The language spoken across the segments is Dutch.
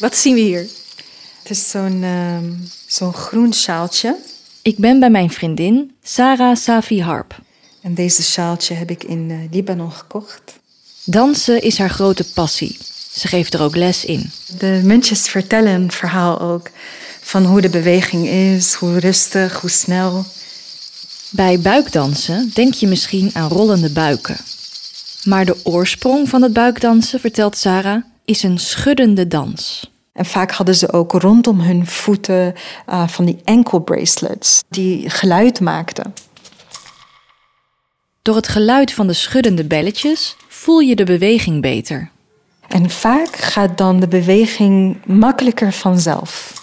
Wat zien we hier? Het is zo'n ehm, zo'n groen sjaaltje. Ik ben bij mijn vriendin Sarah Safi Harp. En deze sjaaltje heb ik in eh, Libanon gekocht. Dansen is haar grote passie. Ze geeft er ook les in. De muntjes vertellen een verhaal ook van hoe de beweging is, hoe rustig, hoe snel. Bij buikdansen denk je misschien aan rollende buiken. Maar de oorsprong van het buikdansen, vertelt Sarah, is een schuddende dans. En vaak hadden ze ook rondom hun voeten uh, van die ankle bracelets die geluid maakten. Door het geluid van de schuddende belletjes voel je de beweging beter. En vaak gaat dan de beweging makkelijker vanzelf.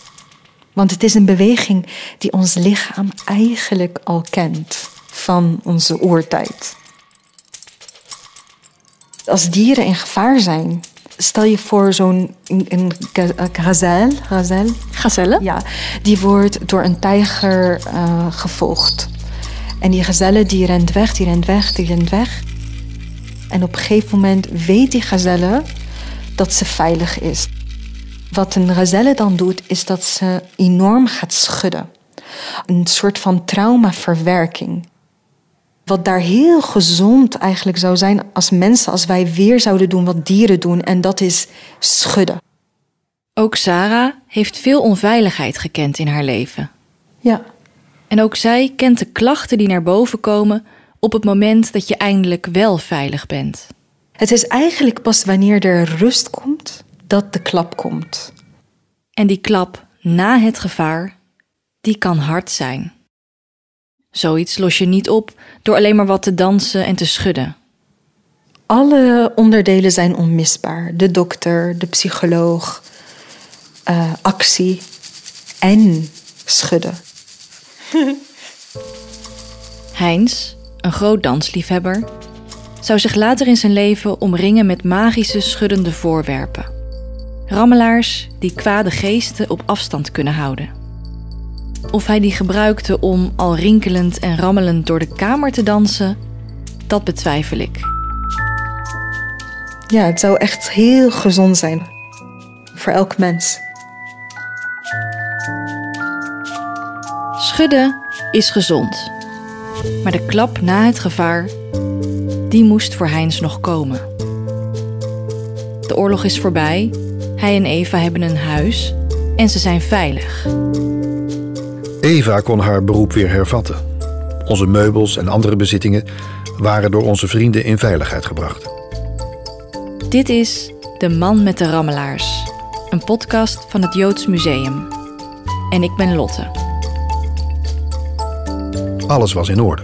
Want het is een beweging die ons lichaam eigenlijk al kent van onze oertijd. Als dieren in gevaar zijn, stel je voor zo'n een gazelle, gazelle, Gazelle? ja, die wordt door een tijger uh, gevolgd. En die gazelle die rent weg, die rent weg, die rent weg. En op een gegeven moment weet die gazelle dat ze veilig is. Wat een gazelle dan doet, is dat ze enorm gaat schudden. Een soort van traumaverwerking. Wat daar heel gezond eigenlijk zou zijn als mensen, als wij weer zouden doen wat dieren doen, en dat is schudden. Ook Sarah heeft veel onveiligheid gekend in haar leven. Ja. En ook zij kent de klachten die naar boven komen op het moment dat je eindelijk wel veilig bent. Het is eigenlijk pas wanneer er rust komt dat de klap komt. En die klap na het gevaar, die kan hard zijn. Zoiets los je niet op door alleen maar wat te dansen en te schudden. Alle onderdelen zijn onmisbaar: de dokter, de psycholoog, uh, actie en schudden. Heinz, een groot dansliefhebber, zou zich later in zijn leven omringen met magische schuddende voorwerpen. Rammelaars die kwade geesten op afstand kunnen houden. Of hij die gebruikte om al rinkelend en rammelend door de kamer te dansen, dat betwijfel ik. Ja, het zou echt heel gezond zijn voor elk mens. Schudden is gezond. Maar de klap na het gevaar, die moest voor Heinz nog komen. De oorlog is voorbij, hij en Eva hebben een huis en ze zijn veilig. Eva kon haar beroep weer hervatten. Onze meubels en andere bezittingen waren door onze vrienden in veiligheid gebracht. Dit is De Man met de Rammelaars, een podcast van het Joods Museum. En ik ben Lotte. Alles was in orde.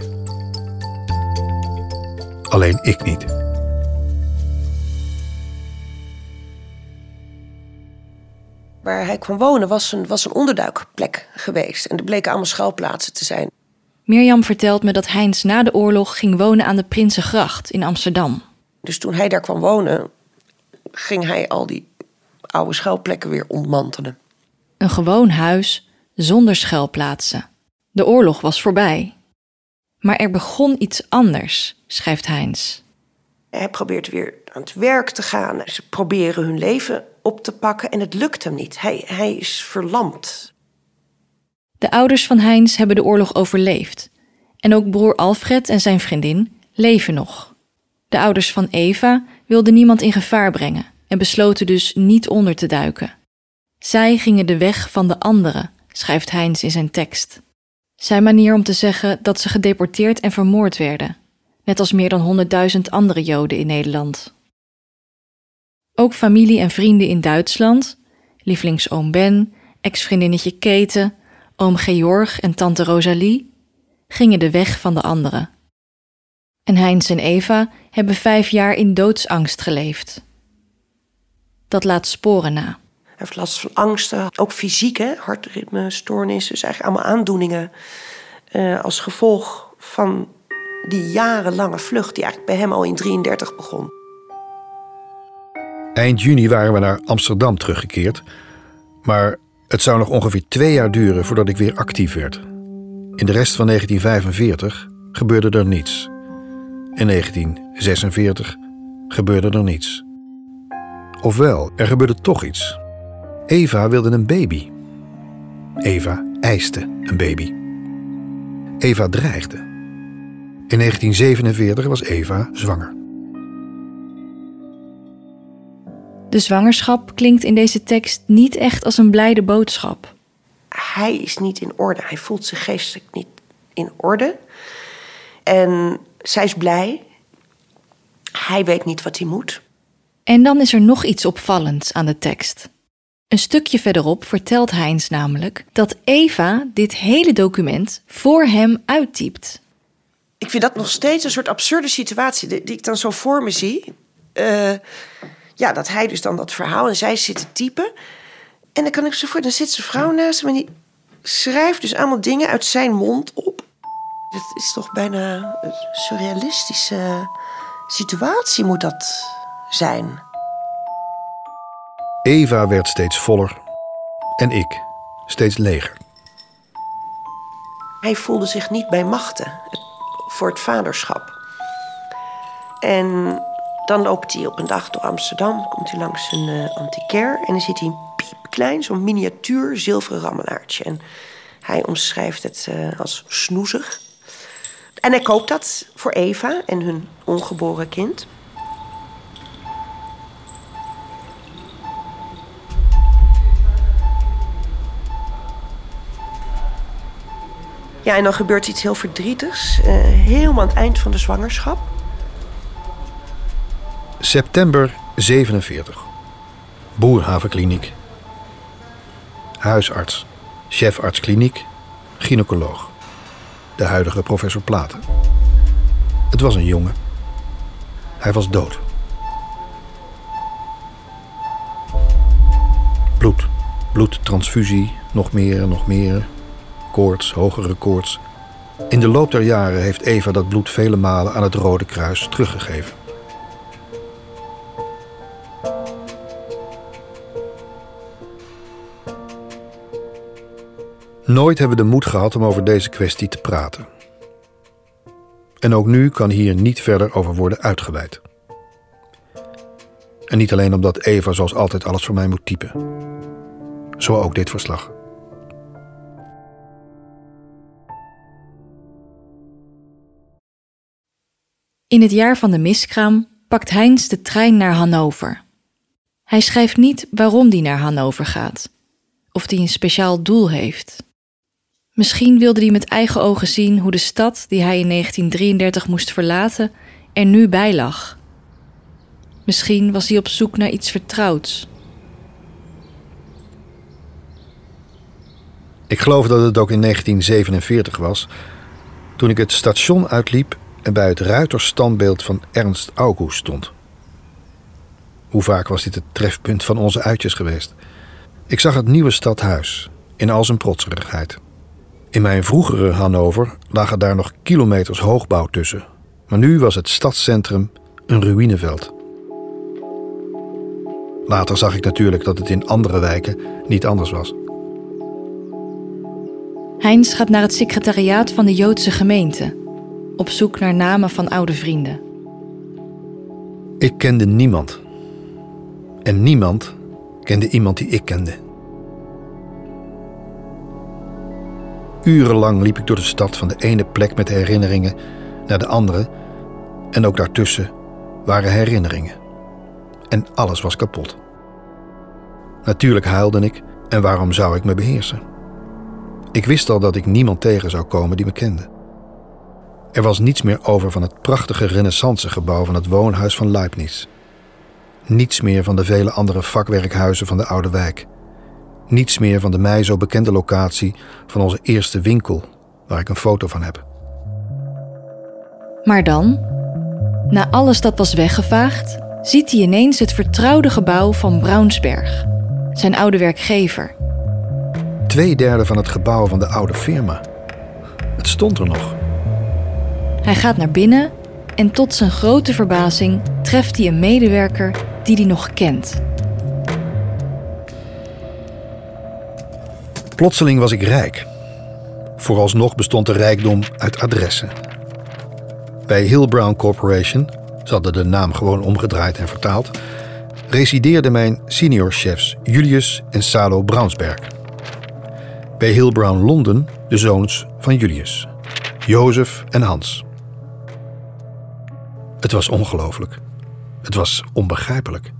Alleen ik niet. Kwam wonen was een, was een onderduikplek geweest. En er bleken allemaal schuilplaatsen te zijn. Mirjam vertelt me dat Heinz na de oorlog ging wonen aan de Prinsengracht in Amsterdam. Dus toen hij daar kwam wonen, ging hij al die oude schuilplekken weer ontmantelen. Een gewoon huis zonder schuilplaatsen. De oorlog was voorbij. Maar er begon iets anders, schrijft Heinz. Hij probeert weer aan het werk te gaan. Ze proberen hun leven op te pakken en het lukt hem niet. Hij, hij is verlamd. De ouders van Heinz hebben de oorlog overleefd. En ook broer Alfred en zijn vriendin leven nog. De ouders van Eva wilden niemand in gevaar brengen en besloten dus niet onder te duiken. Zij gingen de weg van de anderen, schrijft Heinz in zijn tekst. Zijn manier om te zeggen dat ze gedeporteerd en vermoord werden, net als meer dan honderdduizend andere Joden in Nederland. Ook familie en vrienden in Duitsland, lievelingsoom Ben, ex-vriendinnetje Keten, oom Georg en tante Rosalie, gingen de weg van de anderen. En Heinz en Eva hebben vijf jaar in doodsangst geleefd. Dat laat sporen na. Hij heeft last van angsten, ook fysieke hartritmestoornissen, dus eigenlijk allemaal aandoeningen uh, als gevolg van die jarenlange vlucht die eigenlijk bij hem al in 33 begon. Eind juni waren we naar Amsterdam teruggekeerd, maar het zou nog ongeveer twee jaar duren voordat ik weer actief werd. In de rest van 1945 gebeurde er niets. In 1946 gebeurde er niets. Ofwel, er gebeurde toch iets. Eva wilde een baby. Eva eiste een baby. Eva dreigde. In 1947 was Eva zwanger. De zwangerschap klinkt in deze tekst niet echt als een blijde boodschap. Hij is niet in orde. Hij voelt zich geestelijk niet in orde. En zij is blij. Hij weet niet wat hij moet. En dan is er nog iets opvallends aan de tekst. Een stukje verderop vertelt Heinz namelijk dat Eva dit hele document voor hem uittypt. Ik vind dat nog steeds een soort absurde situatie die, ik dan zo voor me zie. Uh, ja, dat hij dus dan dat verhaal en zij zit te typen. En dan kan ik zo voor, dan zit zijn vrouw naast hem en die schrijft dus allemaal dingen uit zijn mond op. Het is toch bijna een surrealistische situatie moet dat zijn. Eva werd steeds voller en ik steeds leger. Hij voelde zich niet bij machten voor het vaderschap. En dan loopt hij op een dag door Amsterdam, komt hij langs een uh, antiquair en dan ziet hij een piepklein, zo'n miniatuur zilveren rammelaartje. En hij omschrijft het uh, als snoezig. En hij koopt dat voor Eva en hun ongeboren kind. Ja, en dan gebeurt iets heel verdrietigs. Uh, helemaal aan het eind van de zwangerschap. September 47. Boerhavenkliniek. Huisarts, chefarts kliniek, gynaecoloog. De huidige professor Platen. Het was een jongen. Hij was dood. Bloed, bloedtransfusie, nog meer, nog meer. Koorts, hogere koorts. In de loop der jaren heeft Eva dat bloed vele malen aan het Rode Kruis teruggegeven. Nooit hebben we de moed gehad om over deze kwestie te praten. En ook nu kan hier niet verder over worden uitgeweid. En niet alleen omdat Eva zoals altijd alles voor mij moet typen. Zo ook dit verslag. In het jaar van de miskraam pakt Heinz de trein naar Hannover. Hij schrijft niet waarom hij naar Hannover gaat, of hij een speciaal doel heeft. Misschien wilde hij met eigen ogen zien hoe de stad die hij in 1933 moest verlaten er nu bij lag. Misschien was hij op zoek naar iets vertrouwds. Ik geloof dat het ook in 1947 was, toen ik het station uitliep en bij het ruiterstandbeeld van Ernst August stond. Hoe vaak was dit het trefpunt van onze uitjes geweest? Ik zag het nieuwe stadhuis in al zijn protserigheid. In mijn vroegere Hannover lagen daar nog kilometers hoogbouw tussen. Maar nu was het stadscentrum een ruïneveld. Later zag ik natuurlijk dat het in andere wijken niet anders was. Heinz gaat naar het secretariaat van de Joodse gemeente, op zoek naar namen van oude vrienden. Ik kende niemand. En niemand kende iemand die ik kende. Urenlang liep ik door de stad van de ene plek met herinneringen naar de andere. En ook daartussen waren herinneringen. En alles was kapot. Natuurlijk huilde ik en waarom zou ik me beheersen? Ik wist al dat ik niemand tegen zou komen die me kende. Er was niets meer over van het prachtige renaissancegebouw van het woonhuis van Leibniz. Niets meer van de vele andere vakwerkhuizen van de oude wijk. Niets meer van de mij zo bekende locatie van onze eerste winkel, waar ik een foto van heb. Maar dan, na alles dat was weggevaagd, ziet hij ineens het vertrouwde gebouw van Braunsberg, zijn oude werkgever. Twee derde van het gebouw van de oude firma. Het stond er nog. Hij gaat naar binnen en tot zijn grote verbazing treft hij een medewerker die hij nog kent. Plotseling was ik rijk. Vooralsnog bestond de rijkdom uit adressen. Bij Hill Brown Corporation, ze hadden de naam gewoon omgedraaid en vertaald, resideerden mijn seniorchefs Julius en Salo Brownsberg. Bij Hill Brown Londen de zoons van Julius, Jozef en Hans. Het was ongelooflijk. Het was onbegrijpelijk.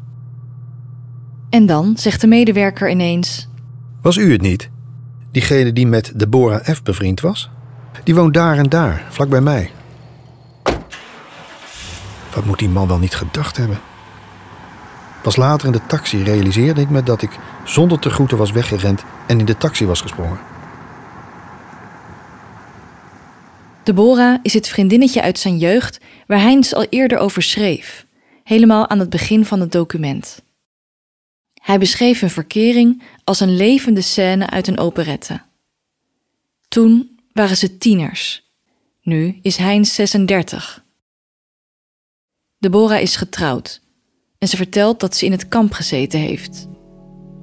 En dan zegt de medewerker ineens: Was u het niet? Diegene die met Deborah F. bevriend was? Die woont daar en daar, vlak bij mij. Wat moet die man wel niet gedacht hebben? Pas later in de taxi realiseerde ik me dat ik zonder te groeten was weggerend en in de taxi was gesprongen. Deborah is het vriendinnetje uit zijn jeugd waar Heinz al eerder over schreef, helemaal aan het begin van het document. Hij beschreef hun verkering als een levende scène uit een operette. Toen waren ze tieners. Nu is Heinz 36. Deborah is getrouwd en ze vertelt dat ze in het kamp gezeten heeft.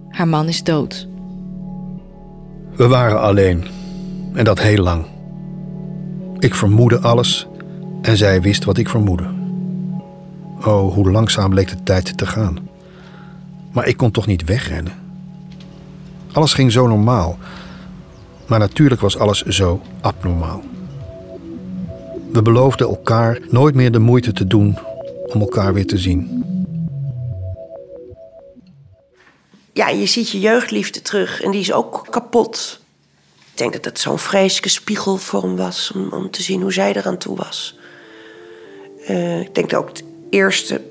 Haar man is dood. We waren alleen. En dat heel lang. Ik vermoedde alles en zij wist wat ik vermoedde. Oh, hoe langzaam leek de tijd te gaan. Maar ik kon toch niet wegrennen. Alles ging zo normaal. Maar natuurlijk was alles zo abnormaal. We beloofden elkaar nooit meer de moeite te doen om elkaar weer te zien. Ja, je ziet je jeugdliefde terug en die is ook kapot. Ik denk dat het zo'n vreselijke spiegel voor hem was om, om te zien hoe zij eraan toe was. Uh, ik denk dat ook het eerste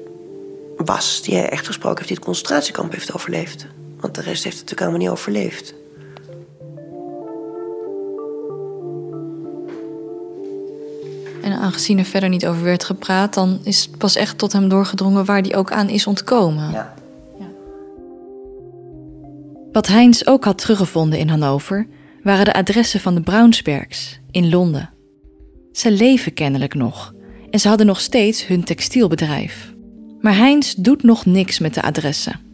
was die hij echt gesproken heeft, die het concentratiekamp heeft overleefd. Want de rest heeft het natuurlijk helemaal niet overleefd. En aangezien er verder niet over werd gepraat, dan is het pas echt tot hem doorgedrongen waar die ook aan is ontkomen. Ja. ja. Wat Heinz ook had teruggevonden in Hannover, waren de adressen van de Brownsbergs in Londen. Ze leven kennelijk nog en ze hadden nog steeds hun textielbedrijf. Maar Heinz doet nog niks met de adressen.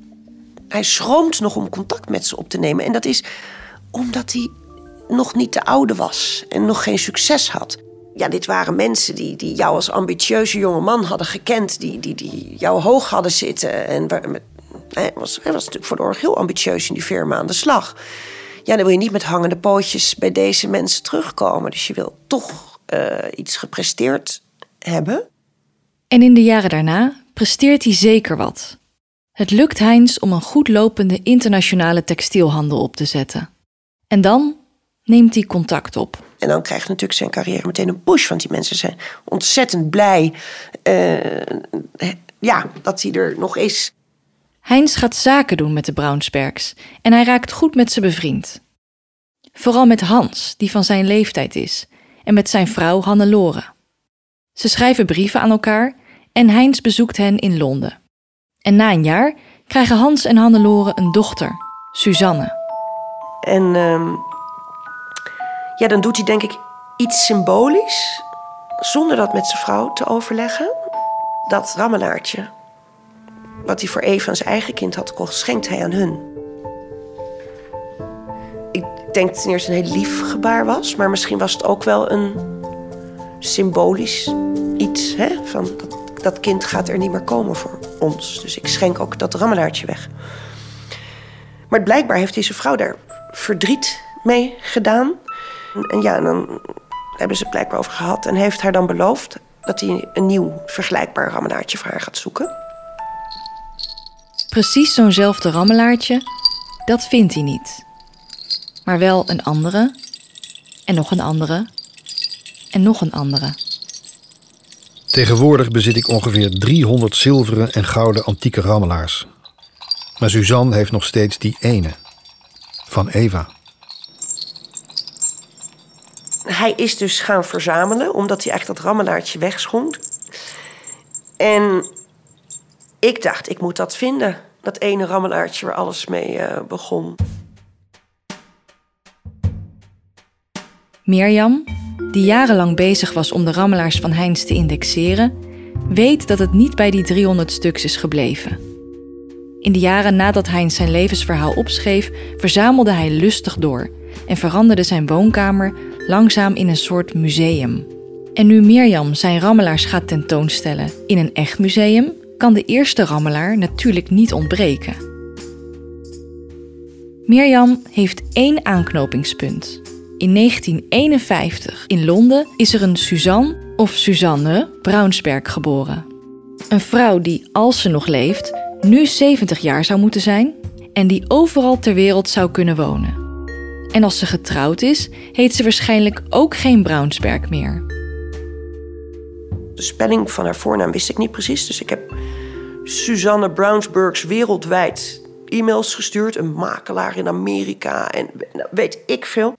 Hij schroomt nog om contact met ze op te nemen. En dat is omdat hij nog niet te oude was en nog geen succes had. Ja, dit waren mensen die, die jou als ambitieuze jonge man hadden gekend, die, die, die jou hoog hadden zitten. En hij, was, was natuurlijk voor de oorlog heel ambitieus in die firma aan de slag. Ja, dan wil je niet met hangende pootjes bij deze mensen terugkomen. Dus je wil toch uh, iets gepresteerd hebben. En in de jaren daarna presteert hij zeker wat. Het lukt Heinz om een goed lopende internationale textielhandel op te zetten. En dan neemt hij contact op. En dan krijgt natuurlijk zijn carrière meteen een push, want die mensen zijn ontzettend blij uh, ja, dat hij er nog is. Heinz gaat zaken doen met de Brownsbergs en hij raakt goed met ze bevriend. Vooral met Hans, die van zijn leeftijd is, en met zijn vrouw Hannelore. Ze schrijven brieven aan elkaar en Heinz bezoekt hen in Londen. En na een jaar krijgen Hans en Hannelore een dochter, Suzanne. En uh, ja, dan doet hij denk ik iets symbolisch, zonder dat met zijn vrouw te overleggen. Dat rammelaartje, wat hij voor Eva zijn eigen kind had gekocht, schenkt hij aan hun. Ik denk het ten eerste een heel lief gebaar was, maar misschien was het ook wel een symbolisch iets. Hè? Van dat, dat kind gaat er niet meer komen voor ons. Dus ik schenk ook dat rammelaartje weg. Maar blijkbaar heeft deze vrouw daar verdriet mee gedaan. En ja, dan hebben ze het blijkbaar over gehad. En heeft haar dan beloofd dat hij een nieuw vergelijkbaar rammelaartje voor haar gaat zoeken. Precies zo'nzelfde rammelaartje, dat vindt hij niet. Maar wel een andere, en nog een andere, en nog een andere. Tegenwoordig bezit ik ongeveer 300 zilveren en gouden antieke rammelaars. Maar Suzanne heeft nog steeds die ene. Van Eva. Hij is dus gaan verzamelen, omdat hij echt dat rammelaartje wegschonk. En ik dacht, ik moet dat vinden. Dat ene rammelaartje waar alles mee uh, begon. Mirjam, die jarenlang bezig was om de rammelaars van Heinz te indexeren, weet dat het niet bij die 300 stuks is gebleven. In de jaren nadat Heinz zijn levensverhaal opschreef, verzamelde hij lustig door en veranderde zijn woonkamer langzaam in een soort museum. En nu Mirjam zijn rammelaars gaat tentoonstellen in een echt museum, kan de eerste rammelaar natuurlijk niet ontbreken. Mirjam heeft één aanknopingspunt. In 1951 in Londen is er een Suzanne of Suzanne Braunsberg geboren. Een vrouw die, als ze nog leeft, nu 70 jaar zou moeten zijn en die overal ter wereld zou kunnen wonen. En als ze getrouwd is, heet ze waarschijnlijk ook geen Braunsberg meer. De spelling van haar voornaam wist ik niet precies. Dus ik heb Suzanne Brownsburgs wereldwijd e-mails gestuurd. Een makelaar in Amerika en nou, weet ik veel.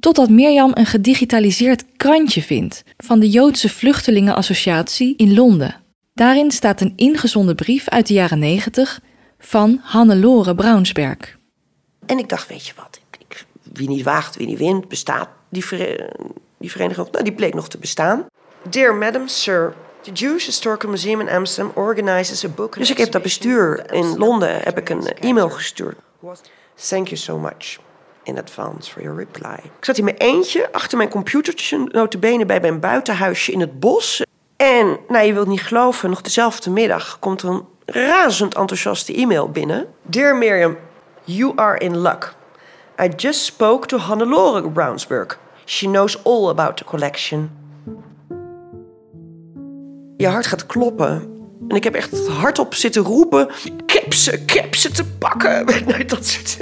Totdat Mirjam een gedigitaliseerd krantje vindt van de Joodse Vluchtelingenassociatie in Londen. Daarin staat een ingezonden brief uit de jaren 90 van Hannelore Braunsberg. En ik dacht, weet je wat, ik, wie niet waagt, wie niet wint, bestaat die, vere, die vereniging. Nou, die bleek nog te bestaan. Dear Madam, Sir, the Jewish Historical Museum in Amsterdam organizes a book. Dus ik heb dat bestuur in Londen heb ik een e-mail gestuurd. Thank you so much in advance for your reply. Ik zat in mijn eentje achter mijn computertje, notabene bij mijn buitenhuisje in het bos. En, nou, je wilt niet geloven, nog dezelfde middag komt er een razend enthousiaste e-mail binnen. Dear Miriam, you are in luck. I just spoke to Hannelore Brownsburg. She knows all about the collection. Je hart gaat kloppen. En ik heb echt hardop zitten roepen: ze te pakken. Dat soort.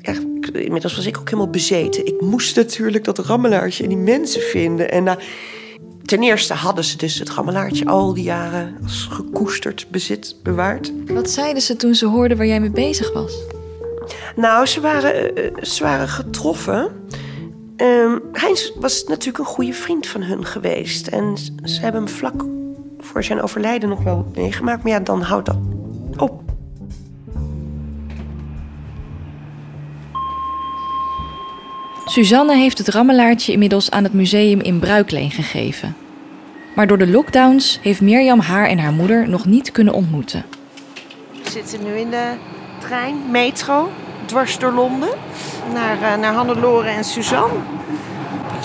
ja, inmiddels was ik ook helemaal bezeten. Ik moest natuurlijk dat rammelaartje en die mensen vinden. En uh, ten eerste hadden ze dus het rammelaartje al die jaren als gekoesterd bezit bewaard. Wat zeiden ze toen ze hoorden waar jij mee bezig was? Nou, ze waren, uh, ze waren getroffen. Um, Heinz was natuurlijk een goede vriend van hun geweest. En ze hebben hem vlak voor zijn overlijden nog wel meegemaakt. Maar ja, dan houdt dat op. Suzanne heeft het rammelaartje inmiddels aan het museum in Bruikleen gegeven. Maar door de lockdowns heeft Mirjam haar en haar moeder nog niet kunnen ontmoeten. We zitten nu in de trein, metro, dwars door Londen, naar, uh, naar Hannelore en Suzanne.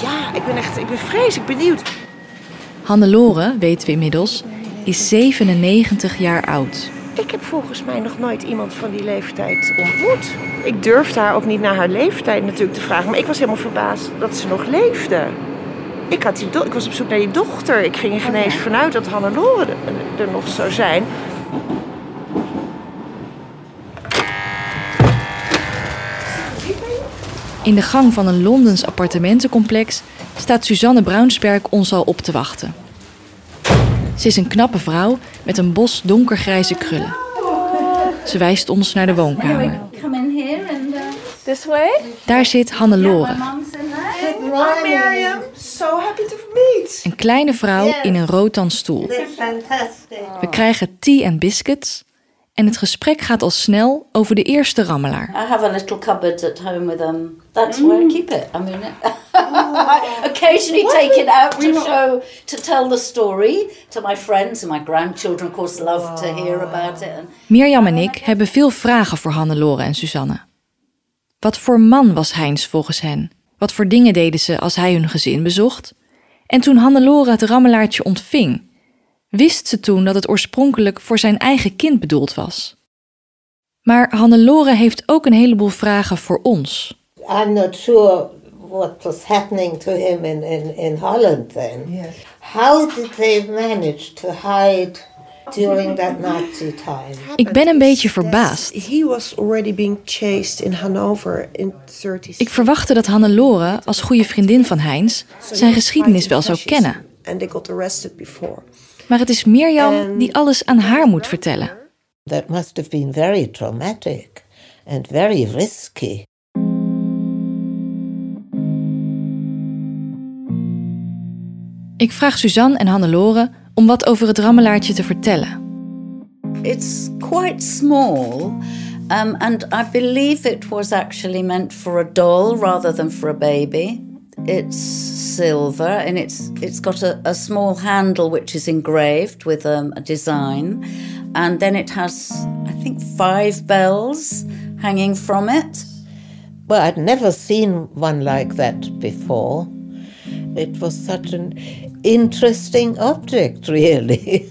Ja, ik ben echt ik ben vreselijk benieuwd. Hannelore, weten we inmiddels, is 97 jaar oud. Ik heb volgens mij nog nooit iemand van die leeftijd ontmoet. Ik durfde haar ook niet naar haar leeftijd natuurlijk te vragen. Maar ik was helemaal verbaasd dat ze nog leefde. Ik, had die ik was op zoek naar die dochter. Ik ging er geen eens vanuit dat Hannelore er nog zou zijn. In de gang van een Londens appartementencomplex staat Suzanne Braunsberg ons al op te wachten. Ze is een knappe vrouw met een bos donkergrijze krullen. Ze wijst ons naar de woonkamer. This way? Daar zit Hannelore. Een kleine vrouw in een rotan stoel. We krijgen tea en biscuits en het gesprek gaat al snel over de eerste rammelaar. I have a little cupboard at home with um. That's where I keep it. I mean, I occasionally take it out to show, to tell the story to my friends and my grandchildren. Of course, love to hear about it. Mirjam en ik hebben veel vragen voor Hannelore en Suzanne. Wat voor man was Heinz volgens hen? Wat voor dingen deden ze als hij hun gezin bezocht? En toen Hannelore het rammelaartje ontving, wist ze toen dat het oorspronkelijk voor zijn eigen kind bedoeld was. Maar Hannelore heeft ook een heleboel vragen voor ons. I'm not sure what was happening to him in, in, in Holland then. Yes. How did they manage to hide during that Nazi time? Ik ben een beetje verbaasd. He was already being chased in Hanover in 30 Ik verwachtte dat Hannelore, als goede vriendin van Heinz, zijn geschiedenis wel zou kennen. And they got arrested before. Maar het is Mirjam die alles aan haar moet vertellen. That must have been very traumatic and very risky. Ik vraag Suzanne en Hannelore om wat over het rammelaartje te vertellen. it's quite small, um, and I believe it was actually meant for a doll rather than for a baby. It's silver and it's it's got a, a small handle which is engraved with um, a design, and then it has I think five bells hanging from it. Well, I'd never seen one like that before. It was such an interesting object, really.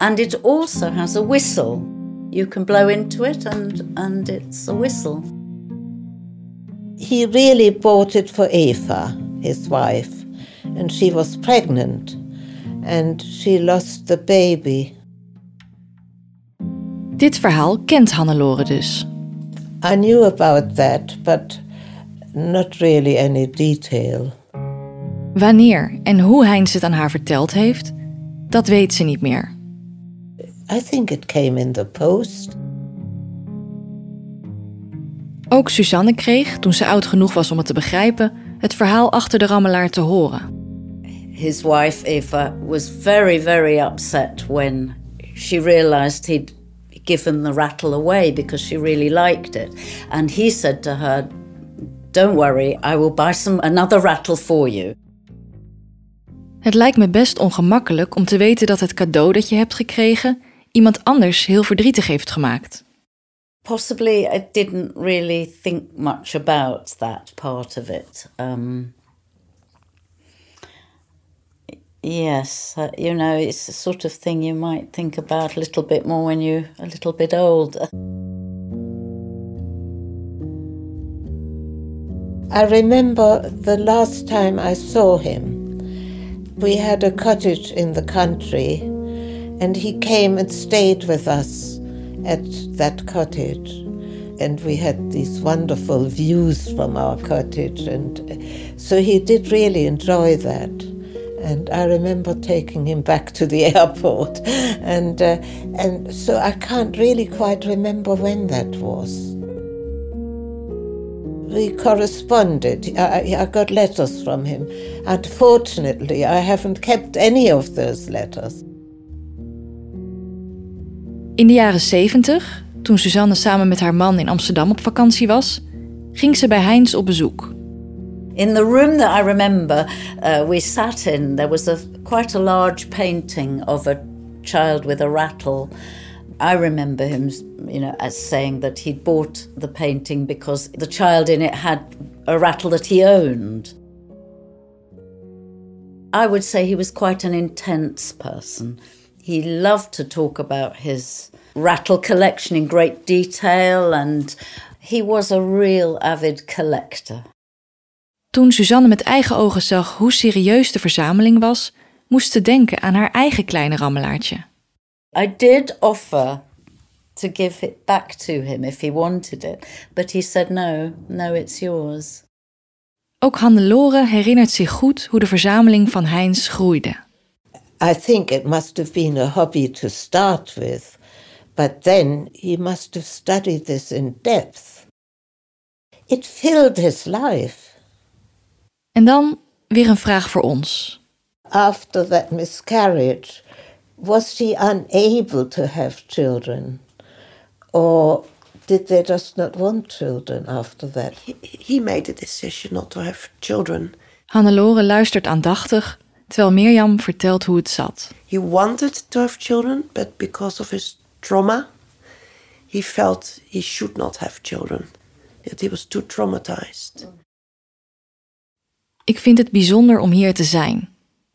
And it also has a whistle. You can blow into it and, and it's a whistle. He really bought it for Eva, his wife, and she was pregnant and she lost the baby. Dit verhaal kent Hannelore dus. I knew about that, but not really any detail. Wanneer en hoe Heinz het aan haar verteld heeft, dat weet ze niet meer. I think it came in the post. Ook Suzanne kreeg, toen ze oud genoeg was om het te begrijpen, het verhaal achter de rammelaar te horen. His wife Eva was very, very upset when she realized he'd given the rattle away because she really liked it. And he said to her, Don't worry, I will buy some another rattle for you. Het lijkt me best ongemakkelijk om te weten dat het cadeau dat je hebt gekregen iemand anders heel verdrietig heeft gemaakt. Possibly I didn't really think much about that part of it. Um, yes, uh, you know, it's the sort of thing you might think about a little bit more when you're a little bit older. I remember the last time I saw him. We had a cottage in the country, and he came and stayed with us at that cottage. And we had these wonderful views from our cottage, and so he did really enjoy that. And I remember taking him back to the airport, and uh, and so I can't really quite remember when that was we corresponded. I, I, got letters from him. Unfortunately, I haven't kept any of those letters. In de jaren 70, toen Suzanne samen met haar man in Amsterdam op vakantie was, ging ze bij Heinz op bezoek. In the room that I remember uh, we sat in, there was a quite a large painting of a child with a rattle. I remember him, you know, as saying that he'd bought the painting because the child in it had a rattle that he owned. I would say he was quite an intense person. He loved to talk about his rattle collection in great detail and he was a real avid collector. Toen Suzanne met eigen ogen zag hoe serieus de verzameling was, moest ze denken aan haar eigen kleine rammelaartje. I did offer to give it back to him if he wanted it, but he said no, no, it's yours. Ook Hannelore herinnert zich goed hoe de verzameling van Heinz groeide. I think it must have been a hobby to start with, but then he must have studied this in depth. It filled his life. En dan weer een vraag voor ons. After that miscarriage, was she unable to have children? Or did they just not want children after that? He, he made the decision not to have children. Hannelore luistert aandachtig, terwijl Mirjam vertelt hoe het zat. He wanted to have children, but because of his trauma, he felt he should not have children. That he was too traumatized. Ik vind het bijzonder om hier te zijn,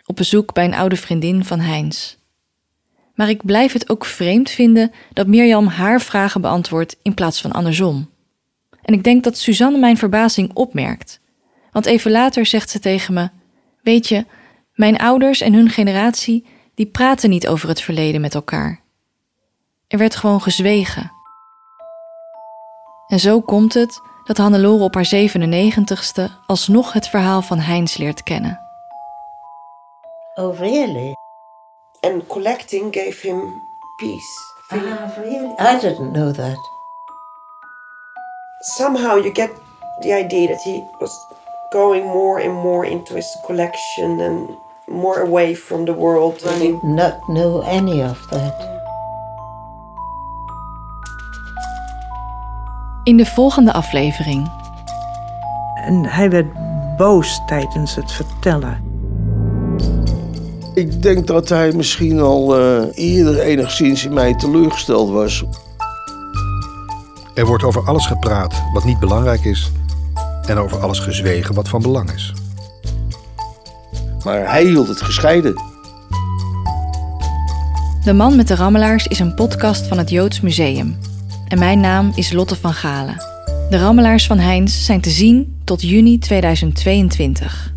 op bezoek bij een oude vriendin van Heinz. Maar ik blijf het ook vreemd vinden dat Mirjam haar vragen beantwoordt in plaats van andersom. En ik denk dat Suzanne mijn verbazing opmerkt. Want even later zegt ze tegen me: Weet je, mijn ouders en hun generatie, die praten niet over het verleden met elkaar. Er werd gewoon gezwegen. En zo komt het dat Hannelore op haar 97ste alsnog het verhaal van Heinz leert kennen. Oh, really? And collecting gave him peace. Ah, really? I didn't know that. Somehow you get the idea that he was going more and more into his collection and more away from the world. I did not know any of that. In de volgende aflevering. En hij werd boos tijdens het vertellen. Ik denk dat hij misschien al uh, eerder enigszins in mij teleurgesteld was. Er wordt over alles gepraat wat niet belangrijk is en over alles gezwegen wat van belang is. Maar hij hield het gescheiden. De Man met de Rammelaars is een podcast van het Joods Museum. En mijn naam is Lotte van Galen. De Rammelaars van Heinz zijn te zien tot juni 2022.